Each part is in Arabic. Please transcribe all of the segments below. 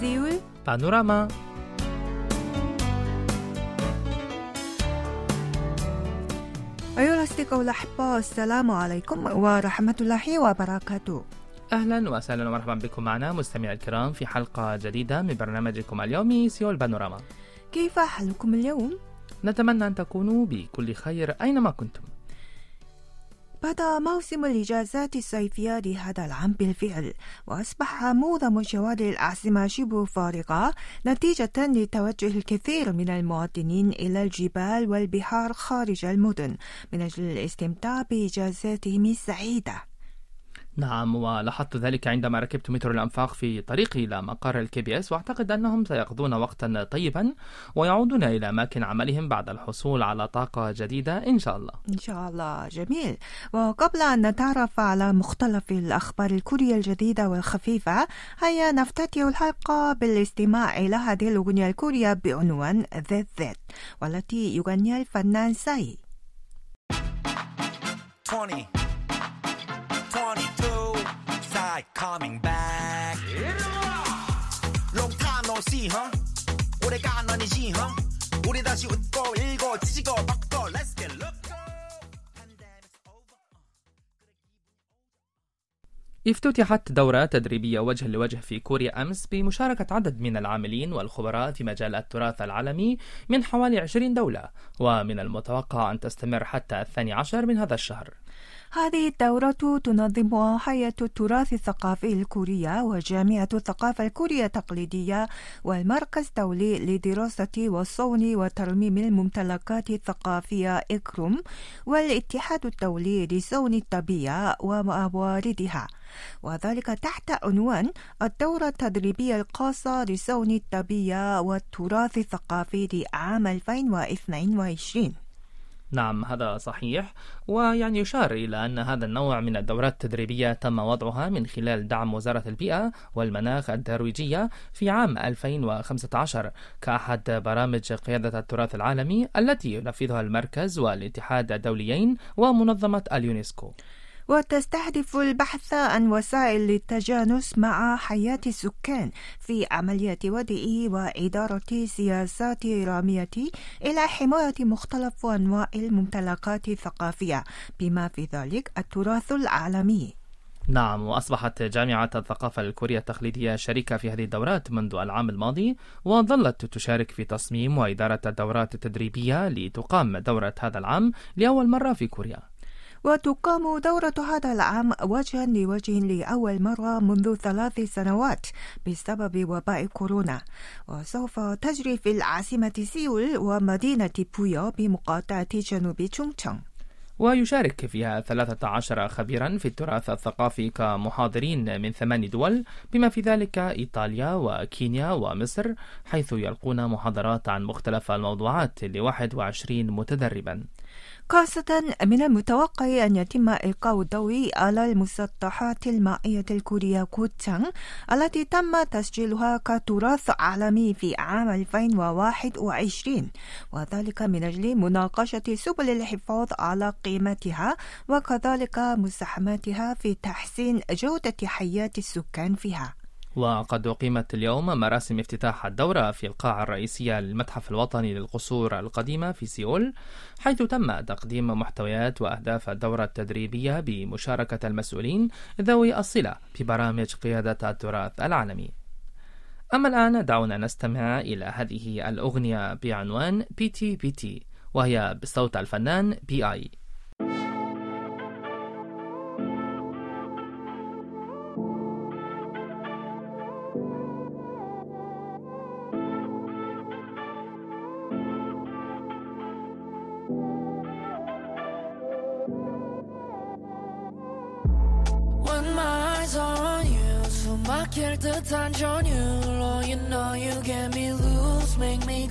سيول بانوراما أيها الأصدقاء الأحباء السلام عليكم ورحمة الله وبركاته. أهلا وسهلا ومرحبا بكم معنا مستمعي الكرام في حلقة جديدة من برنامجكم اليومي سيول بانوراما كيف حالكم اليوم؟ نتمنى أن تكونوا بكل خير أينما كنتم. بدأ موسم الإجازات الصيفية لهذا العام بالفعل وأصبح معظم شوارع العاصمة شبه فارغة نتيجة لتوجه الكثير من المواطنين إلى الجبال والبحار خارج المدن من أجل الاستمتاع بإجازاتهم السعيدة. نعم ولاحظت ذلك عندما ركبت مترو الأنفاق في طريقي إلى مقر ال KBS وأعتقد أنهم سيقضون وقتا طيبا ويعودون إلى أماكن عملهم بعد الحصول على طاقة جديدة إن شاء الله. إن شاء الله. جميل. وقبل أن نتعرف على مختلف الأخبار الكورية الجديدة والخفيفة هيا نفتتح الحلقة بالاستماع إلى هذه الأغنية الكورية بعنوان ذات ذات والتي يغنيها الفنان ساي. 20, 22, side coming back. Long time no see, huh? 오래간 아니지, huh? 우리 다시 웃고 일고 찢고 바꿔 Let's get loco. Pandemic's over. افتتحت دورة تدريبية وجها لوجه في كوريا أمس بمشاركة عدد من العاملين والخبراء في مجال التراث العالمي من حوالي 20 دولة ومن المتوقع أن تستمر حتى الثاني عشر من هذا الشهر هذه الدورة تنظمها هيئة التراث الثقافي الكورية وجامعة الثقافة الكورية التقليدية والمركز الدولي لدراسة والصون وترميم الممتلكات الثقافية إكروم والاتحاد الدولي لصون الطبيعة ومواردها. وذلك تحت عنوان الدورة التدريبية الخاصة لصون الطبيعة والتراث الثقافي لعام 2022 نعم هذا صحيح. ويعني يشار إلى أن هذا النوع من الدورات التدريبية تم وضعها من خلال دعم وزارة البيئة والمناخ الترويجية في عام 2015 كأحد برامج قيادة التراث العالمي التي ينفذها المركز والاتحاد الدوليين ومنظمة اليونسكو. وتستهدف البحث عن وسائل للتجانس مع حياة السكان في عملية وضع وإدارة سياسات رامية إلى حماية مختلف أنواع الممتلكات الثقافية بما في ذلك التراث العالمي. نعم وأصبحت جامعة الثقافة الكورية التقليدية شريكة في هذه الدورات منذ العام الماضي وظلت تشارك في تصميم وإدارة الدورات التدريبية لتقام دورة هذا العام لأول مرة في كوريا. وتقام دورة هذا العام وجها لوجه لأول مرة منذ ثلاث سنوات بسبب وباء كورونا. وسوف تجري في العاصمة سيول ومدينة بويو بمقاطعة جنوب تشونغتشونغ ويشارك فيها 13 خبيرا في التراث الثقافي كمحاضرين من ثمان دول بما في ذلك إيطاليا وكينيا ومصر حيث يلقون محاضرات عن مختلف الموضوعات ل 21 متدربا. خاصة من المتوقع أن يتم إلقاء الضوء على المسطحات المائية الكورية كوتشانغ التي تم تسجيلها كتراث عالمي في عام 2021 وذلك من أجل مناقشة سبل الحفاظ على قيمتها وكذلك مساهمتها في تحسين جودة حياة السكان فيها. وقد أقيمت اليوم مراسم افتتاح الدورة في القاعة الرئيسية للمتحف الوطني للقصور القديمة في سيول حيث تم تقديم محتويات وأهداف الدورة التدريبية بمشاركة المسؤولين ذوي الصلة ببرامج قيادة التراث العالمي. أما الآن دعونا نستمع إلى هذه الأغنية بعنوان BTBT وهي بصوت الفنان B.I.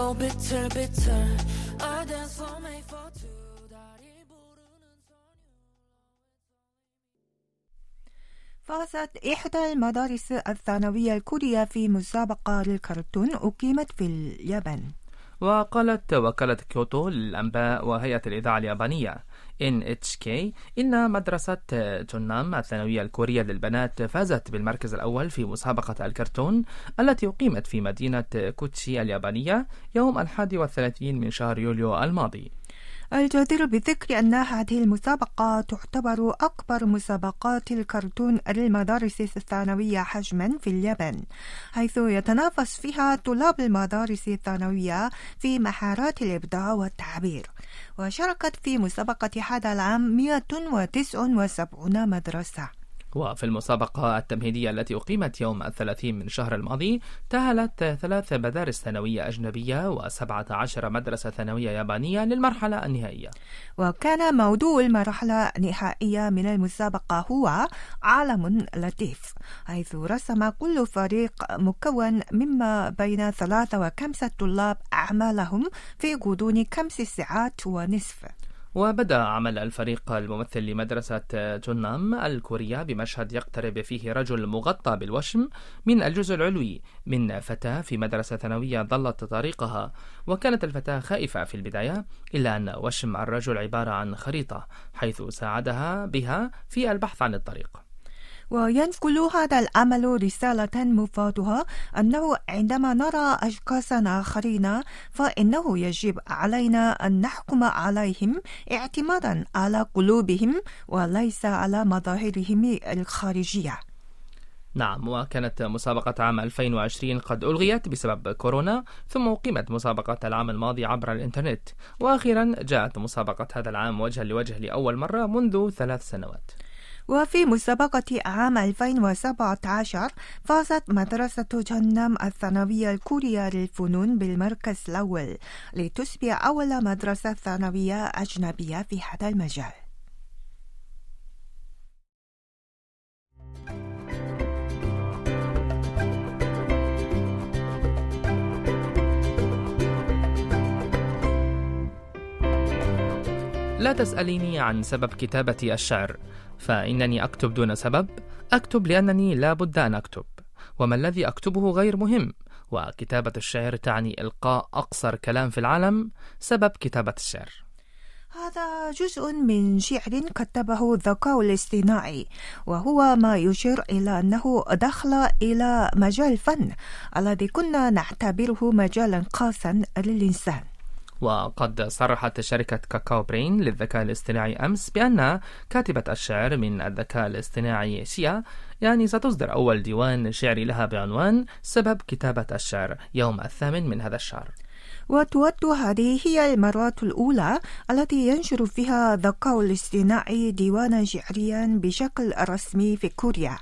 so bitter bitter. I dance for me for two فازت إحدى المدارس الثانوية الكورية في مسابقة للكرتون أقيمت في اليابان. وقالت وكالة كيوتو للأنباء وهيئة الإذاعة اليابانية NHK إن مدرسة جونام الثانوية الكورية للبنات فازت بالمركز الأول في مسابقة الكرتون التي أقيمت في مدينة كوتشي اليابانية يوم الحادي والثلاثين من شهر يوليو الماضي. الجدير بالذكر أن هذه المسابقة تعتبر أكبر مسابقات الكرتون للمدارس الثانوية حجما في اليابان حيث يتنافس فيها طلاب المدارس الثانوية في مهارات الإبداع والتعبير. وشاركت في مسابقة هذا العام 179 مدرسة. وفي المسابقة التمهيدية التي أقيمت يوم الثلاثين من الشهر الماضي تأهلت ثلاث مدارس ثانوية أجنبية وسبعة عشر مدرسة ثانوية يابانية للمرحلة النهائية. وكان موضوع المرحلة النهائية من المسابقة هو عالم لطيف حيث رسم كل فريق مكون مما بين ثلاثة وخمسة طلاب أعمالهم في غضون خمس ساعات ونصف. وبدأ عمل الفريق الممثل لمدرسة جونام الكورية بمشهد يقترب فيه رجل مغطى بالوشم من الجزء العلوي من فتاة في مدرسة ثانوية ضلت طريقها وكانت الفتاة خائفة في البداية إلا أن وشم الرجل عبارة عن خريطة حيث ساعدها بها في البحث عن الطريق. وينقل هذا العمل رسالة مفادها أنه عندما نرى أشخاصا آخرين فإنه يجب علينا أن نحكم عليهم اعتمادا على قلوبهم وليس على مظاهرهم الخارجية. نعم وكانت مسابقة عام 2020 قد ألغيت بسبب كورونا ثم أقيمت مسابقة العام الماضي عبر الإنترنت. وأخيرا جاءت مسابقة هذا العام وجها لوجه لأول مرة منذ ثلاث سنوات. وفي مسابقة عام 2017 فازت مدرسة جهنم الثانوية الكورية للفنون بالمركز الأول لتصبح أول مدرسة ثانوية أجنبية في هذا المجال. لا تسأليني عن سبب كتابة الشعر. فإنني أكتب دون سبب أكتب لأنني لا بد أن أكتب. وما الذي أكتبه غير مهم وكتابة الشعر تعني إلقاء أقصر كلام في العالم سبب كتابة الشعر. هذا جزء من شعر كتبه الذكاء الاصطناعي وهو ما يشير إلى أنه دخل إلى مجال الفن الذي كنا نعتبره مجالا خاصا للإنسان. وقد صرحت شركة كاكاو برين للذكاء الاصطناعي أمس بأن كاتبة الشعر من الذكاء الاصطناعي شيا يعني ستصدر أول ديوان شعري لها بعنوان سبب كتابة الشعر يوم الثامن من هذا الشهر. وتود هذه هي المرات الأولى التي ينشر فيها الذكاء الاصطناعي ديوانا شعريا بشكل رسمي في كوريا.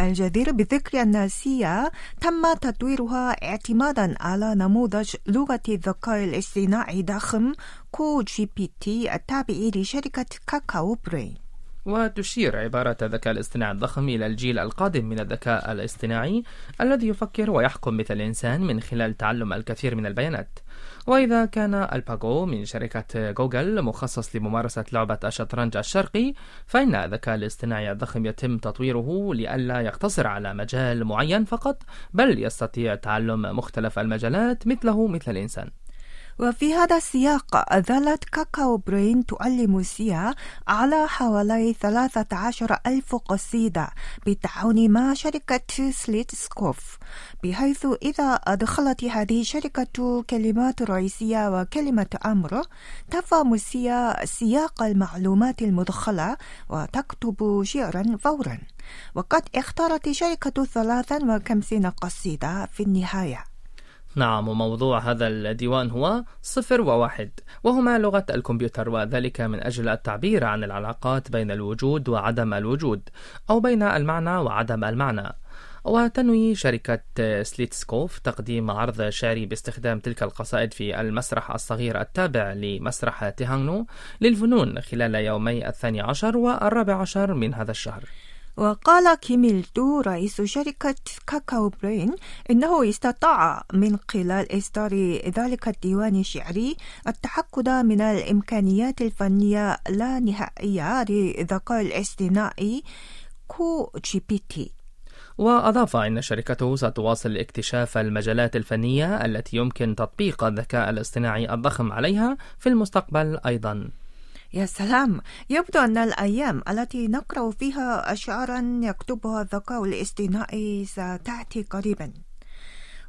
الجدير بذكر أن سيا تم تطويرها اعتمادا على نموذج لغة الذكاء الاصطناعي ضخم KoGPT التابع لشركة كاكاو برين وتشير عبارة الذكاء الاصطناعي الضخم إلى الجيل القادم من الذكاء الاصطناعي الذي يفكر ويحكم مثل الإنسان من خلال تعلم الكثير من البيانات. وإذا كان ألفاغو من شركة جوجل مخصص لممارسة لعبة الشطرنج الشرقي فإن الذكاء الاصطناعي الضخم يتم تطويره لئلا يقتصر على مجال معين فقط بل يستطيع تعلم مختلف المجالات مثله مثل الإنسان. وفي هذا السياق ظلت كاكاو برين تعلم سيا على حوالي 13 ألف قصيدة بالتعاون مع شركة سليت سكوب بحيث إذا أدخلت هذه الشركة كلمات رئيسية وكلمة أمر تفهم سيا سياق المعلومات المدخلة وتكتب شعرا فورا. وقد اختارت شركة 53 قصيدة في النهاية. نعم وموضوع هذا الديوان هو صفر وواحد وهما لغة الكمبيوتر وذلك من أجل التعبير عن العلاقات بين الوجود وعدم الوجود أو بين المعنى وعدم المعنى. وتنوي شركة سليتسكوف تقديم عرض شعري باستخدام تلك القصائد في المسرح الصغير التابع لمسرح تيهانغنو للفنون خلال يومي الثاني عشر والرابع عشر من هذا الشهر. وقال كيم إيل دو رئيس شركة كاكاو برين إنه استطاع من خلال إصدار ذلك الديوان الشعري التأكد من الإمكانيات الفنية لا نهائية للذكاء الاصطناعي KoGPT وأضاف أن شركته ستواصل اكتشاف المجالات الفنية التي يمكن تطبيق الذكاء الاصطناعي الضخم عليها في المستقبل أيضا. يا سلام. يبدو أن الأيام التي نقرأ فيها أشعارا يكتبها الذكاء الاصطناعي ستأتي قريبا.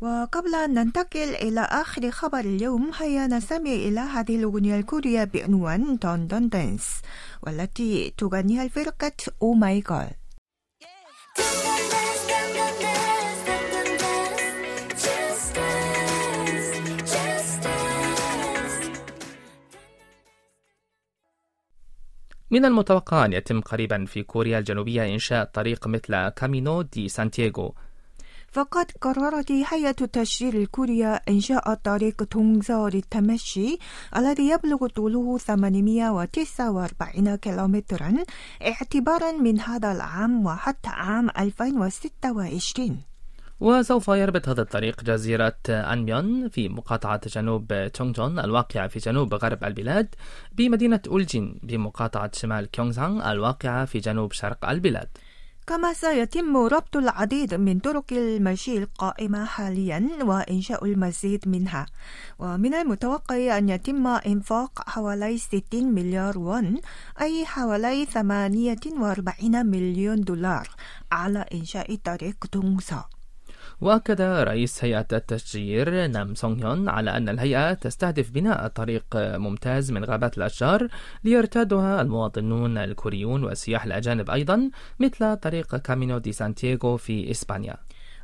وقبل أن ننتقل إلى آخر خبر اليوم هيا نستمع إلى هذه الأغنية الكورية بعنوان دون دون دانس والتي تغنيها الفرقة أو ماي جاد من المتوقع أن يتم قريبا في كوريا الجنوبية إنشاء طريق مثل كامينو دي سانتياغو. فقد قررت هيئة التشجير الكورية إنشاء طريق تونغزو للتمشي الذي يبلغ طوله 849 كيلومترا اعتبارا من هذا العام وحتى عام 2026 وسوف يربط هذا الطريق جزيرة أنميون في مقاطعة جنوب تشونجون الواقعة في جنوب غرب البلاد بمدينة أولجين بمقاطعة شمال كيونغسان الواقعة في جنوب شرق البلاد. كما سيتم ربط العديد من طرق المشي القائمة حاليا وإنشاء المزيد منها. ومن المتوقع أن يتم إنفاق حوالي 60 مليار وون أي حوالي 48 مليون دولار على إنشاء طريق دونغسا وأكد رئيس هيئة التشجير نام سونغ هيون على أن الهيئة تستهدف بناء طريق ممتاز من غابات الأشجار ليرتادها المواطنون الكوريون والسياح الأجانب أيضا مثل طريق كامينو دي سانتياغو في إسبانيا.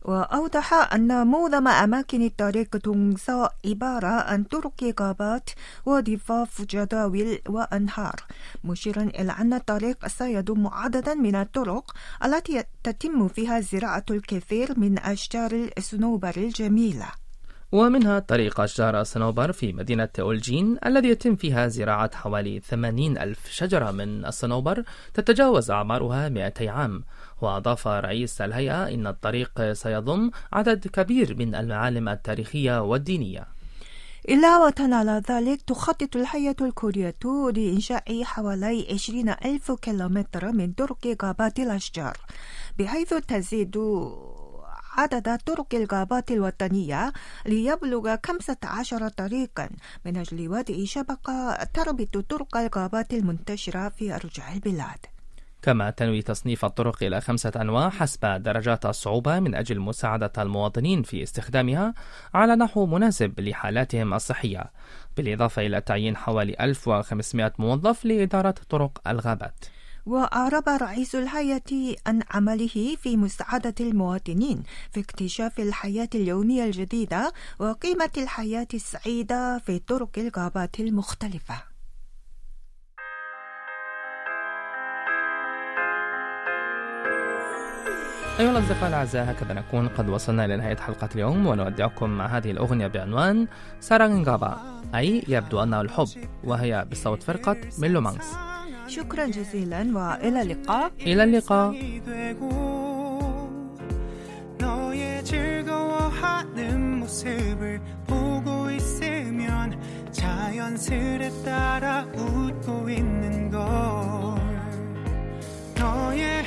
وأوضح أن معظم أماكن الطريق تونغسا عبارة عن طرق غابات وضفاف جداول وأنهار. مشيرا إلى أن الطريق سيضم عددا من الطرق التي تتم فيها زراعة الكثير من أشجار الصنوبر الجميلة. ومنها طريق أشجار الصنوبر في مدينة أولجين الذي يتم فيها زراعة حوالي 80 ألف شجرة من الصنوبر تتجاوز أعمارها 200 عام. وأضاف رئيس الهيئة إن الطريق سيضم عدد كبير من المعالم التاريخية والدينية. إضافة على ذلك تخطط الهيئة الكورية لإنشاء حوالي 20 ألف كيلومتر من طرق غابات الأشجار بحيث تزيد عدد طرق الغابات الوطنية ليبلغ 15 طريقا. من أجل وضع شبكة تربط طرق الغابات المنتشرة في أرجاء البلاد. كما تنوي تصنيف الطرق إلى خمسة أنواع حسب درجات الصعوبة من أجل مساعدة المواطنين في استخدامها على نحو مناسب لحالاتهم الصحية بالإضافة إلى تعيين حوالي 1500 موظف لإدارة طرق الغابات. وأعرب رئيس الهيئة عن عمله في مساعدة المواطنين في اكتشاف الحياة اليومية الجديدة وقيمة الحياة السعيدة في طرق الغابات المختلفة. أيها الأصدقاء الأعزاء هكذا نكون قد وصلنا إلى نهاية حلقة اليوم ونودعكم مع هذه الأغنية بعنوان سارانغابا أي يبدو أنه الحب وهي بصوت فرقة ميلومانكس. شكرا جزيلا والى اللقاء الى اللقاء 너의 즐거워하는 모습을 보고 있으면 자연스레 따라 웃고 있는 걸. 너의